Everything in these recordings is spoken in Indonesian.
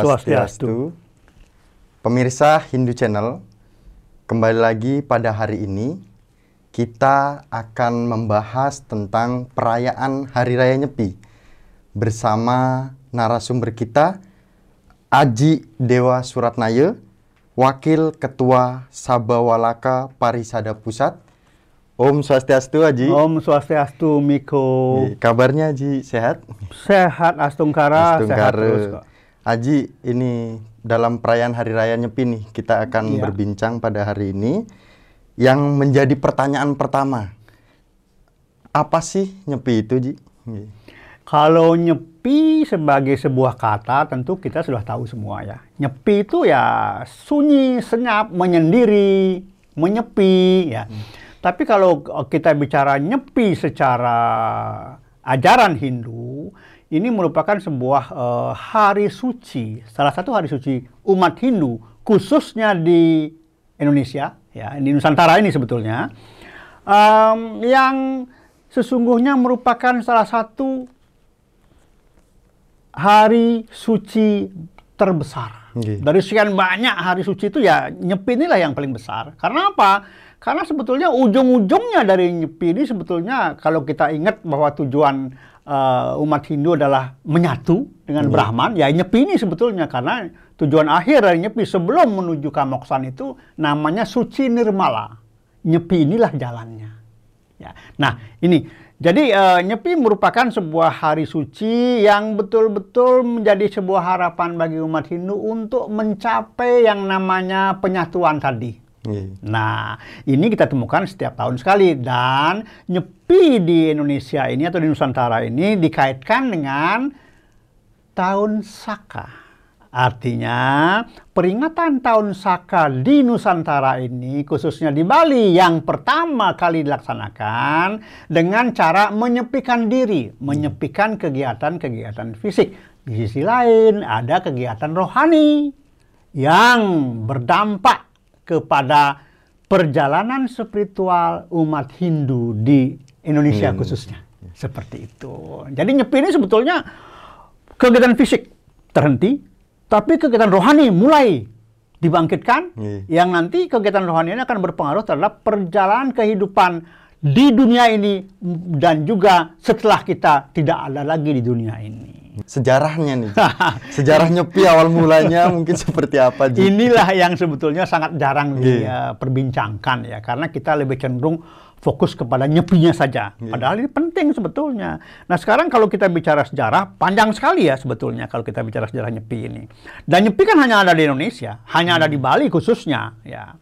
Om Swastiastu. Pemirsa Hindu Channel, kembali lagi pada hari ini kita akan membahas tentang perayaan Hari Raya Nyepi bersama narasumber kita Aji Dewa Suratnaya, Wakil Ketua Sabawalaka Parisada Pusat. Om Swastiastu Aji. Om Swastiastu Miko. Iya, Kabarnya Aji sehat? Sehat Astungkara, sehat Astungkara. terus kok. Aji, ini dalam perayaan Hari Raya Nyepi nih, kita akan Iya. berbincang pada hari ini. Yang menjadi pertanyaan pertama, apa sih Nyepi itu, Ji? Kalau nyepi sebagai sebuah kata tentu kita sudah tahu semua ya. Nyepi itu ya sunyi, senyap, menyendiri, menyepi ya. Tapi kalau kita bicara nyepi secara ajaran Hindu, ini merupakan sebuah eh, hari suci, salah satu hari suci umat Hindu, khususnya di Indonesia, ya di Nusantara ini sebetulnya, em, yang sesungguhnya merupakan salah satu hari suci terbesar. Dari sekian banyak hari suci itu ya Nyepi inilah yang paling besar. Karena apa? Karena sebetulnya ujung-ujungnya dari Nyepi ini sebetulnya kalau kita ingat bahwa tujuan eh, umat Hindu adalah menyatu dengan Brahman, ya Nyepi ini sebetulnya karena tujuan akhir dari Nyepi sebelum menuju Kamoksan itu namanya suci nirmala. Nyepi inilah jalannya. Ya. Nah, ini jadi eh, Nyepi merupakan sebuah hari suci yang betul-betul menjadi sebuah harapan bagi umat Hindu untuk mencapai yang namanya penyatuan tadi. Iya. Nah, ini kita temukan setiap tahun sekali dan Nyepi di Indonesia ini atau di Nusantara ini dikaitkan dengan tahun Saka. Artinya, peringatan tahun Saka di Nusantara ini, khususnya di Bali, yang pertama kali dilaksanakan dengan cara menyepikan diri, menyepikan kegiatan-kegiatan fisik. Di sisi lain, ada kegiatan rohani yang berdampak kepada perjalanan spiritual umat Hindu di Indonesia Hmm. khususnya. Seperti itu. Jadi nyepi ini sebetulnya kegiatan fisik terhenti, tapi kegiatan rohani mulai dibangkitkan, Iya. yang nanti kegiatan rohani ini akan berpengaruh terhadap perjalanan kehidupan di dunia ini dan juga setelah kita tidak ada lagi di dunia ini. Sejarahnya nih, sejarah Nyepi awal mulanya mungkin seperti apa, Ji? Inilah yang sebetulnya sangat jarang Iya. diperbincangkan ya, karena kita lebih cenderung fokus kepada nyepinya saja. Iya. Padahal ini penting sebetulnya. Nah sekarang kalau kita bicara sejarah, panjang sekali ya sebetulnya kalau kita bicara sejarah nyepi ini. Dan nyepi kan hanya ada di Indonesia, hanya ada di Hmm. Bali khususnya ya.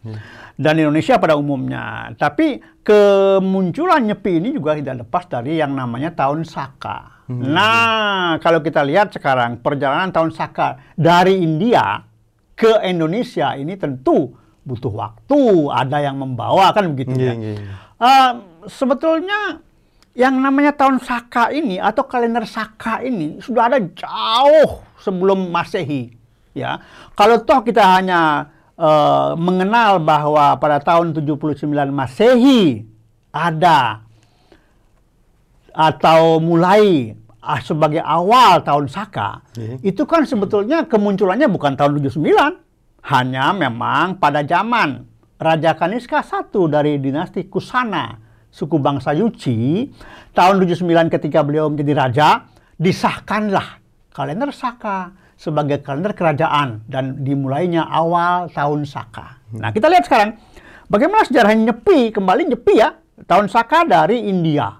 Dan Indonesia pada umumnya. Tapi kemunculan nyepi ini juga tidak lepas dari yang namanya tahun Saka. Hmm. Nah, kalau kita lihat sekarang perjalanan tahun Saka dari India ke Indonesia ini tentu butuh waktu, ada yang membawa kan begitu Iya, ya. iya, iya. Eh, sebetulnya yang namanya tahun Saka ini atau kalender Saka ini sudah ada jauh sebelum Masehi ya. Kalau toh kita hanya eh, mengenal bahwa pada tahun 79 Masehi ada atau mulai ah, sebagai awal tahun Saka, Iya. itu kan sebetulnya kemunculannya bukan tahun 79, hanya memang pada zaman Raja Kaniska I dari dinasti Kusana, suku bangsa Yuci, tahun 79 ketika beliau menjadi raja, disahkanlah kalender Saka sebagai kalender kerajaan dan dimulainya awal tahun Saka. Nah, kita lihat sekarang bagaimana sejarah Nyepi, kembali Nyepi ya, tahun Saka dari India.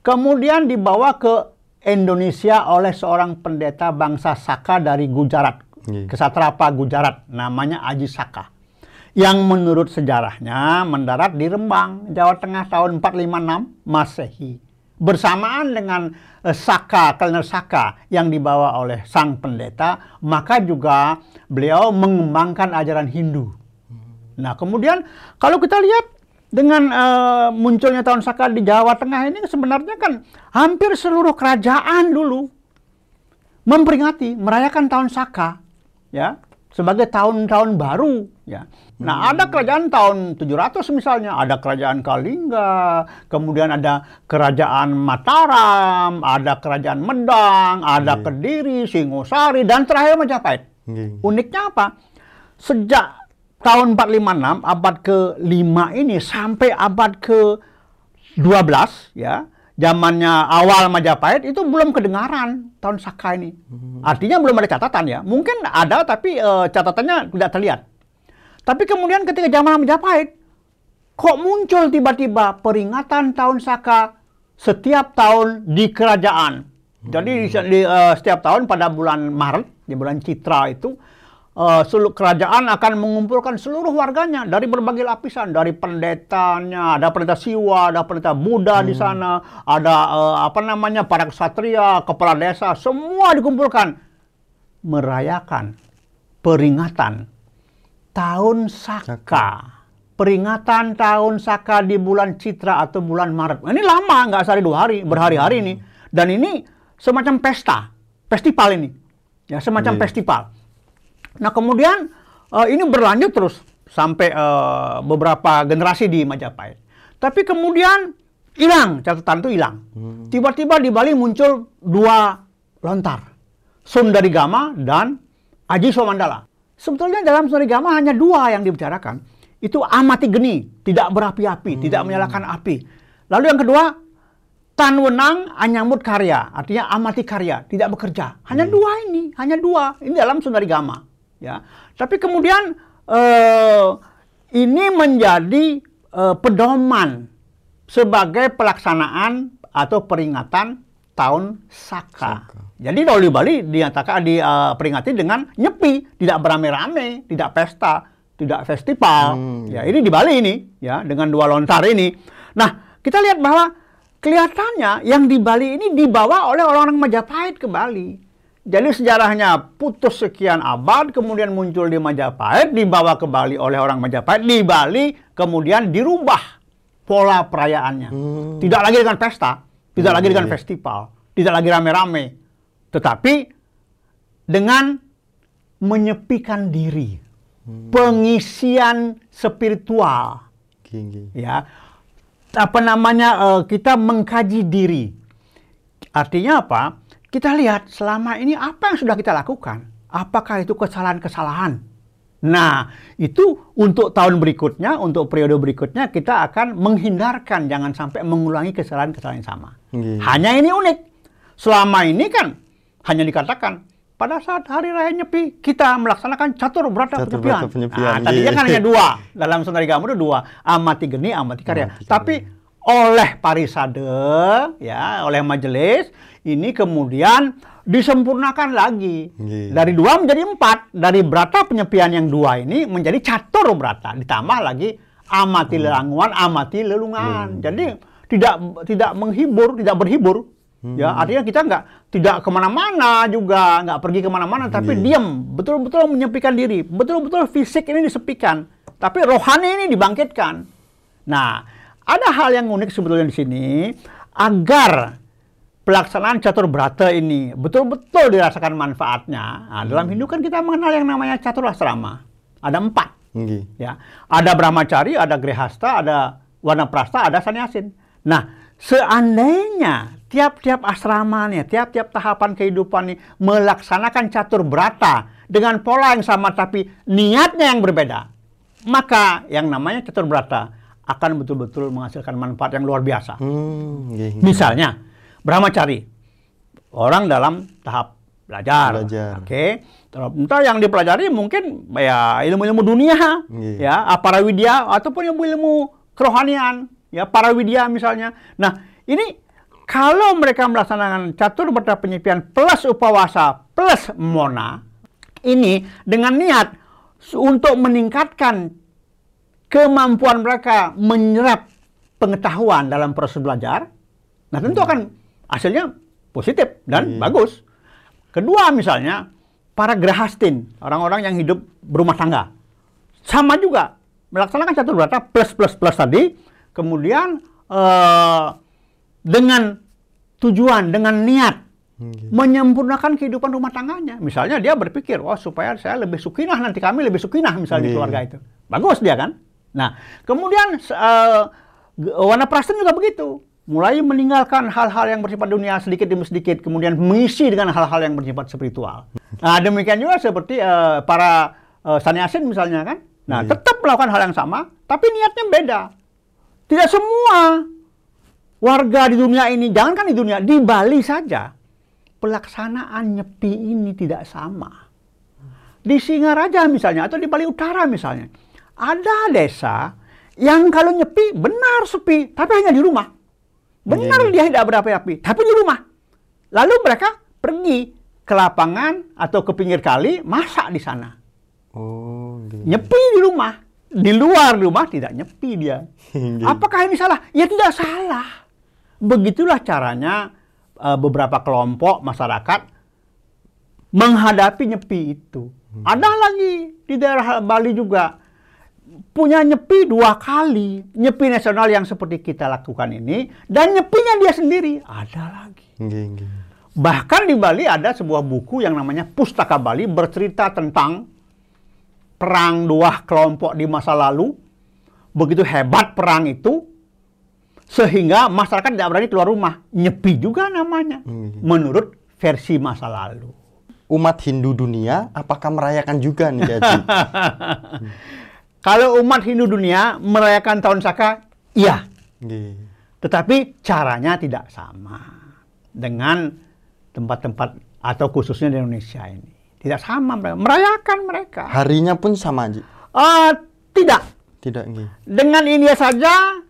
Kemudian dibawa ke Indonesia oleh seorang pendeta bangsa Saka dari Gujarat, Iya. kesatrapa Gujarat, namanya Aji Saka. Yang menurut sejarahnya mendarat di Rembang, Jawa Tengah tahun 456 Masehi. Bersamaan dengan eh, Saka, kalender Saka yang dibawa oleh sang pendeta, maka juga beliau mengembangkan ajaran Hindu. Nah, kemudian kalau kita lihat dengan eh, munculnya tahun Saka di Jawa Tengah ini sebenarnya kan hampir seluruh kerajaan dulu memperingati, merayakan tahun Saka, ya. sebagai tahun-tahun baru ya. Nah, ada kerajaan tahun 700 misalnya, ada kerajaan Kalingga, kemudian ada kerajaan Mataram, ada kerajaan Medang, ada Iya. Kediri, Singosari dan terakhir Majapahit. Nggih. Uniknya apa? Sejak tahun 456 abad ke-5 ini sampai abad ke-12 ya, zamannya awal Majapahit itu belum kedengaran tahun Saka ini. Artinya belum ada catatan ya. Mungkin ada tapi eh, catatannya tidak terlihat. Tapi kemudian ketika zaman Majapahit kok muncul tiba-tiba peringatan tahun Saka setiap tahun di kerajaan. Jadi di, eh, setiap tahun pada bulan Maret, di bulan Citra itu eh, seluruh kerajaan akan mengumpulkan seluruh warganya dari berbagai lapisan, dari pendetanya, ada pendeta Siwa, ada pendeta Buddha di sana, ada eh, apa namanya para ksatria, kepala desa, semua dikumpulkan merayakan peringatan tahun Saka. Peringatan tahun Saka di bulan Citra atau bulan Maret. Ini lama, nggak sehari dua hari, berhari-hari ini. Dan ini semacam pesta, festival ini. Ya, semacam Iya. festival. Nah, kemudian eh, ini berlanjut terus sampai eh, beberapa generasi di Majapahit. Tapi kemudian hilang, catatan itu hilang. Tiba-tiba di Bali muncul dua lontar. Sundarigama dan Aji Somandala. Sebetulnya dalam Sundarigama hanya dua yang dibicarakan. Itu amati geni, tidak berapi-api, tidak menyalakan api. Lalu yang kedua, tan wenang anyamut karya, artinya amati karya, tidak bekerja. Hanya dua ini, hanya dua. Ini dalam Sundarigama. Ya. Tapi kemudian eh, ini menjadi eh, pedoman sebagai pelaksanaan atau peringatan tahun Saka. Saka. Jadi kalau di Bali dinyatakan diperingati dengan nyepi, tidak beramai-ramai, tidak pesta, tidak festival. Hmm, Ya, ini di Bali ini ya dengan dua lontar ini. Nah, kita lihat bahwa kelihatannya yang di Bali ini dibawa oleh orang-orang Majapahit ke Bali. Jadi sejarahnya putus sekian abad, kemudian muncul di Majapahit, dibawa ke Bali oleh orang Majapahit, di Bali kemudian dirubah pola perayaannya. Hmm. Tidak lagi dengan pesta, tidak Hmm, lagi dengan iya. festival, tidak lagi rame-rame, tetapi dengan menyepikan diri, Hmm. pengisian spiritual, ya apa namanya eh, kita mengkaji diri. Artinya apa? Kita lihat selama ini apa yang sudah kita lakukan. Apakah itu kesalahan-kesalahan? Nah, itu untuk tahun berikutnya, untuk periode berikutnya kita akan menghindarkan jangan sampai mengulangi kesalahan-kesalahan yang sama. Nggih. Hanya ini unik. Selama ini kan hanya dikatakan pada saat hari raya Nyepi kita melaksanakan catur berata Catur penyepian. berata penyepian, Nah, tadinya iya. kan hanya dua dalam Sundarigama itu dua amati geni, amati karya. Amati karya. Tapi oleh parisade ya, oleh majelis ini kemudian disempurnakan lagi Iya. dari dua menjadi empat dari berata penyepian yang dua ini menjadi catur berata ditambah lagi amati Hmm. lelanguan amati lelungan jadi tidak tidak menghibur tidak berhibur Hmm. ya artinya kita nggak tidak ke mana-mana juga nggak pergi ke mana-mana tapi Iya. diam betul-betul menyepikan diri betul-betul fisik ini disepikan tapi rohani ini dibangkitkan nah ada hal yang unik sebetulnya di sini agar pelaksanaan catur brata ini betul-betul dirasakan manfaatnya. Nah, dalam Hindu kan kita mengenal yang namanya catur asrama. Ada empat. Ya. Ada brahmacari, ada grihasta, ada wanaprasta, ada sannyasin. Nah, seandainya tiap-tiap asrama nih, tiap-tiap tahapan kehidupan nih melaksanakan catur brata dengan pola yang sama tapi niatnya yang berbeda, maka yang namanya catur brata akan betul-betul menghasilkan manfaat yang luar biasa. Hmm, nggih, nggih. Misalnya, brahmacari. Orang dalam tahap belajar. Belajar. Oke. Terus Entah yang dipelajari mungkin ya ilmu-ilmu dunia, Iya. ya, para widya ataupun ilmu-ilmu kerohanian, ya, para widya misalnya. Nah, ini kalau mereka melaksanakan catur berta penyepian plus upawasa plus mona, ini dengan niat untuk meningkatkan kemampuan mereka menyerap pengetahuan dalam proses belajar, nah tentu akan hasilnya positif dan Iya. bagus. Kedua misalnya para grahastin, orang-orang yang hidup berumah tangga, sama juga melaksanakan catur berata plus plus plus tadi, kemudian eh, dengan tujuan, dengan niat menyempurnakan kehidupan rumah tangganya. Misalnya dia berpikir, oh supaya saya lebih sukinah nanti kami lebih sukinah misalnya di Nggih. keluarga itu. Bagus dia kan. Nah kemudian eh, Wana Prasten juga begitu. Mulai meninggalkan hal-hal yang bersifat dunia sedikit demi sedikit, kemudian mengisi dengan hal-hal yang bersifat spiritual. Nah demikian juga seperti eh, para eh, sannyasin misalnya kan. Nah Iya. tetap melakukan hal yang sama, tapi niatnya beda. Tidak semua warga di dunia ini, jangankan di dunia, di Bali saja, pelaksanaan nyepi ini tidak sama. Di Singaraja misalnya, atau di Bali Utara misalnya, ada desa yang kalau nyepi benar sepi, tapi hanya di rumah. Benar Iya. dia tidak berapi-api, tapi di rumah. Lalu mereka pergi ke lapangan atau ke pinggir kali, masak di sana. Oh, nggih. Nyepi di rumah. Di luar rumah tidak nyepi dia. Nggih. Apakah ini salah? Ya tidak salah. Begitulah caranya eh, beberapa kelompok masyarakat menghadapi nyepi itu. Ada lagi di daerah Bali juga punya nyepi dua kali. Nyepi nasional yang seperti kita lakukan ini dan nyepinya dia sendiri. Ada lagi. Nggih. Bahkan di Bali ada sebuah buku yang namanya Pustaka Bali bercerita tentang perang dua kelompok di masa lalu. Begitu hebat perang itu sehingga masyarakat tidak berani keluar rumah. Nyepi juga namanya Hmm. menurut versi masa lalu. Umat Hindu dunia apakah merayakan juga nih, Haji? Kalau umat Hindu dunia merayakan tahun Saka, iya. Nggih. Tetapi caranya tidak sama dengan tempat-tempat atau khususnya di Indonesia ini. Tidak sama mereka. Merayakan mereka. Harinya pun sama, Ji. Eh, tidak. Tidak, nggih. Dengan India saja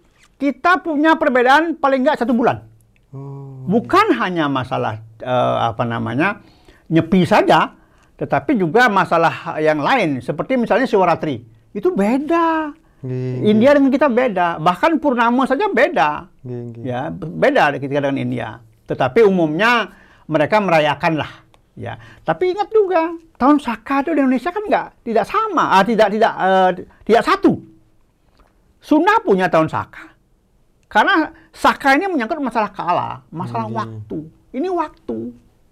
kita punya perbedaan paling nggak satu bulan. Oh. Bukan hanya masalah eh, apa namanya nyepi saja, tetapi juga masalah yang lain seperti misalnya Siwaratri itu beda. Nggih. India dengan kita beda, bahkan Purnama saja beda. Nggih. Ya, beda kita dengan India. Tetapi umumnya mereka merayakan lah. Ya, tapi ingat juga tahun Saka itu di Indonesia kan nggak tidak sama, ah, tidak tidak eh, tidak satu. Sunda punya tahun Saka. Karena Saka ini menyangkut masalah kala, masalah Hmm. waktu. Ini waktu,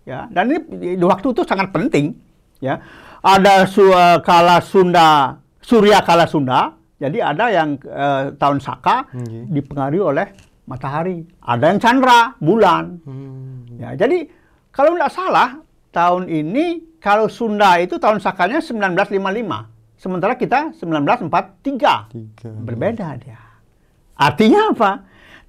ya. Dan ini waktu itu sangat penting, ya. Ada su- eh, kala Sunda, Surya kala Sunda. Jadi ada yang eh, tahun Saka Nggih. dipengaruhi oleh matahari. Ada yang Chandra, bulan. Hmm. Ya, jadi kalau tidak salah tahun ini kalau Sunda itu tahun Sakanya 1955, sementara kita 1943. Tiga. Berbeda dia. Artinya apa?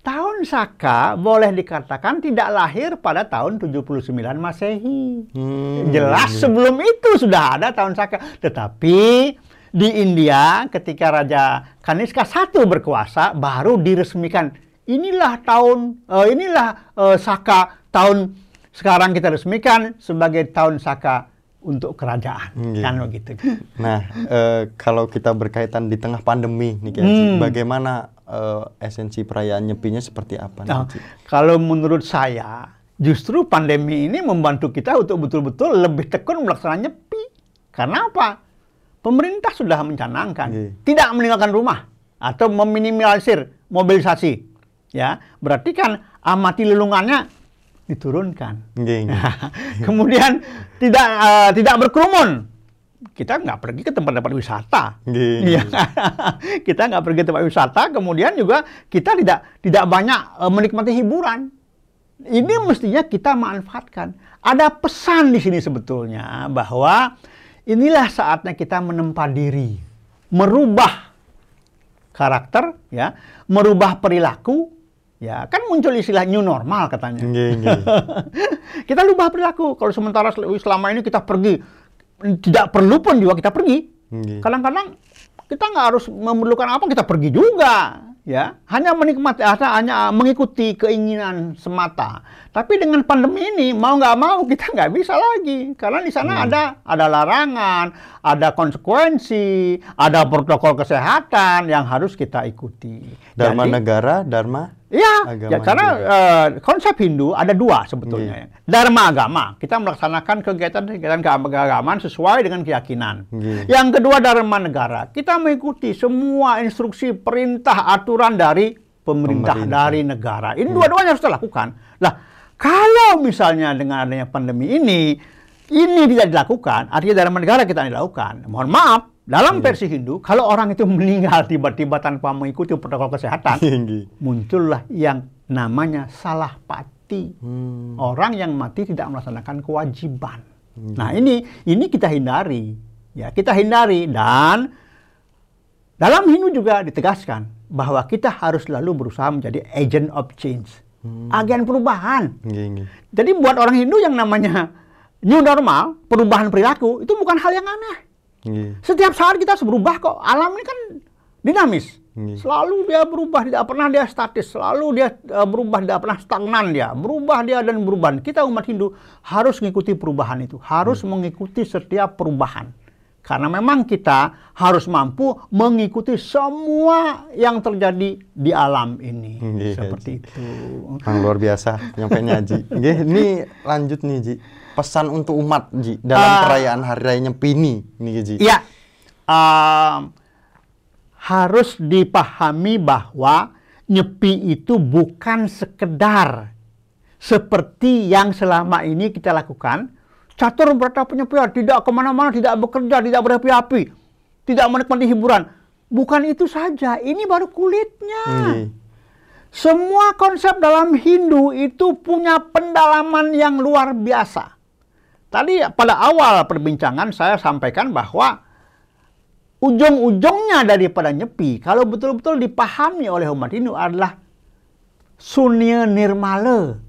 Tahun Saka boleh dikatakan tidak lahir pada tahun 79 Masehi. Hmm. Jelas sebelum itu sudah ada tahun Saka. Tetapi di India ketika Raja Kaniska I berkuasa baru diresmikan. Inilah tahun eh, inilah eh, Saka tahun sekarang kita resmikan sebagai tahun Saka untuk kerajaan. Iya. Kan begitu. Nah, eh, kalau kita berkaitan di tengah pandemi nih, Hmm. bagaimana eh, esensi perayaan nyepinya seperti apa Nah, Haji? kalau menurut saya, justru pandemi ini membantu kita untuk betul-betul lebih tekun melaksanakan nyepi. Karena apa? Pemerintah sudah mencanangkan Iya. tidak meninggalkan rumah atau meminimalisir mobilisasi. Ya, berarti kan amati lelungannya diturunkan. Nggih, nggih. Kemudian tidak eh, tidak berkerumun. Kita nggak pergi ke tempat-tempat wisata. Iya. nggih. kita nggak pergi ke tempat wisata, kemudian juga kita tidak tidak banyak eh, menikmati hiburan. Ini mestinya kita manfaatkan. Ada pesan di sini sebetulnya bahwa inilah saatnya kita menempa diri, merubah karakter, ya, merubah perilaku, ya, kan muncul istilah new normal katanya. Nggih, nggih. kita ubah perilaku. Kalau sementara sel- selama ini kita pergi, tidak perlu pun juga kita pergi. Nggih. Kadang-kadang kita nggak harus memerlukan apa, kita pergi juga. Ya, hanya menikmati, hanya, hanya mengikuti keinginan semata. Tapi dengan pandemi ini mau nggak mau kita nggak bisa lagi, karena di sana ada ada larangan, ada konsekuensi, ada protokol kesehatan yang harus kita ikuti. Dharma Jadi- negara, dharma Iya, ya karena eh, konsep Hindu ada dua sebetulnya. Iya. ya. Dharma agama, kita melaksanakan kegiatan-kegiatan keagamaan sesuai dengan keyakinan. Iya. Yang kedua dharma negara, kita mengikuti semua instruksi, perintah, aturan dari pemerintah, Pemerintah. dari negara. Ini dua-duanya harus kita lakukan. Lah, Kalau misalnya dengan adanya pandemi ini, ini tidak dilakukan, artinya dalam negara kita dilakukan. Mohon maaf, dalam versi Hindu, kalau orang itu meninggal tiba-tiba tanpa mengikuti protokol kesehatan, Tinggi. muncullah yang namanya salah pati. Hmm. Orang yang mati tidak melaksanakan kewajiban. Nah ini ini kita hindari, ya kita hindari dan dalam Hindu juga ditegaskan bahwa kita harus selalu berusaha menjadi agent of change, agen perubahan. Tinggi. Jadi buat orang Hindu yang namanya new normal, perubahan perilaku itu bukan hal yang aneh. Tinggi. Setiap saat kita harus berubah kok. Alam ini kan dinamis. Hmm. Selalu dia berubah, tidak pernah dia statis. Selalu dia eh, berubah, tidak pernah stagnan dia. Berubah dia dan berubah. Kita umat Hindu harus mengikuti perubahan itu. Harus mengikuti setiap perubahan. Karena memang kita harus mampu mengikuti semua yang terjadi di alam ini. Iya, Seperti Ji. itu. Mang luar biasa nyampainya Ji. Nggih, ini lanjut nih Ji. Pesan untuk umat Ji dalam Ah. perayaan hari raya Nyepi ini nih Ji. Ya, em, harus dipahami bahwa nyepi itu bukan sekedar seperti yang selama ini kita lakukan. Catur berata penyepian, tidak ke mana-mana, tidak bekerja, tidak berapi-api, tidak menikmati hiburan. Bukan itu saja, ini baru kulitnya. Nggih. Semua konsep dalam Hindu itu punya pendalaman yang luar biasa. Tadi pada awal perbincangan saya sampaikan bahwa ujung-ujungnya daripada nyepi, kalau betul-betul dipahami oleh umat Hindu adalah sunya nirmala.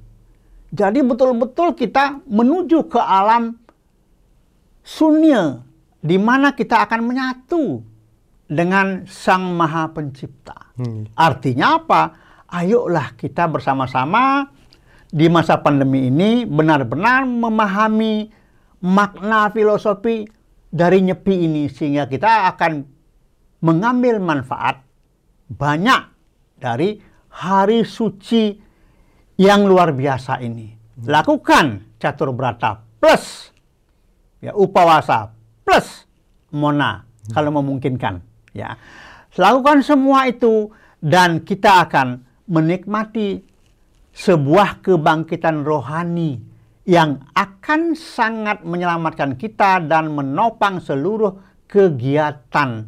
Jadi betul-betul kita menuju ke alam sunya, di mana kita akan menyatu dengan Sang Maha Pencipta. Nggih. Artinya apa? Ayolah kita bersama-sama di masa pandemi ini benar-benar memahami makna filosofi dari nyepi ini sehingga kita akan mengambil manfaat banyak dari hari suci yang luar biasa ini. Lakukan catur berata plus ya upawasa plus mona kalau memungkinkan ya. Lakukan semua itu dan kita akan menikmati sebuah kebangkitan rohani yang akan sangat menyelamatkan kita dan menopang seluruh kegiatan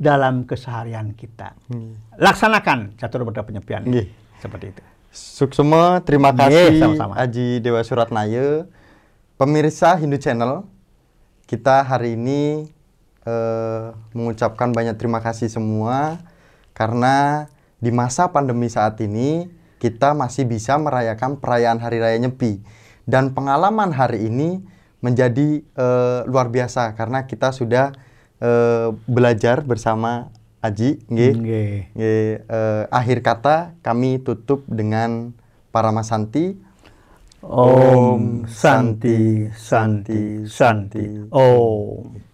dalam keseharian kita. Nggih. Laksanakan catur berda penyepian. Nggih. Seperti itu. Suksema, terima kasih sama-sama. Aji Dewa Suratnaya. Pemirsa Hindu Channel, kita hari ini eh, mengucapkan banyak terima kasih semua karena di masa pandemi saat ini kita masih bisa merayakan perayaan Hari Raya Nyepi dan pengalaman hari ini menjadi eh, luar biasa karena kita sudah eh, belajar bersama Aji, nggih. Nggih. Nggih, eh, akhir kata kami tutup dengan Paramasanti. Om Santi Santi Santi. Om.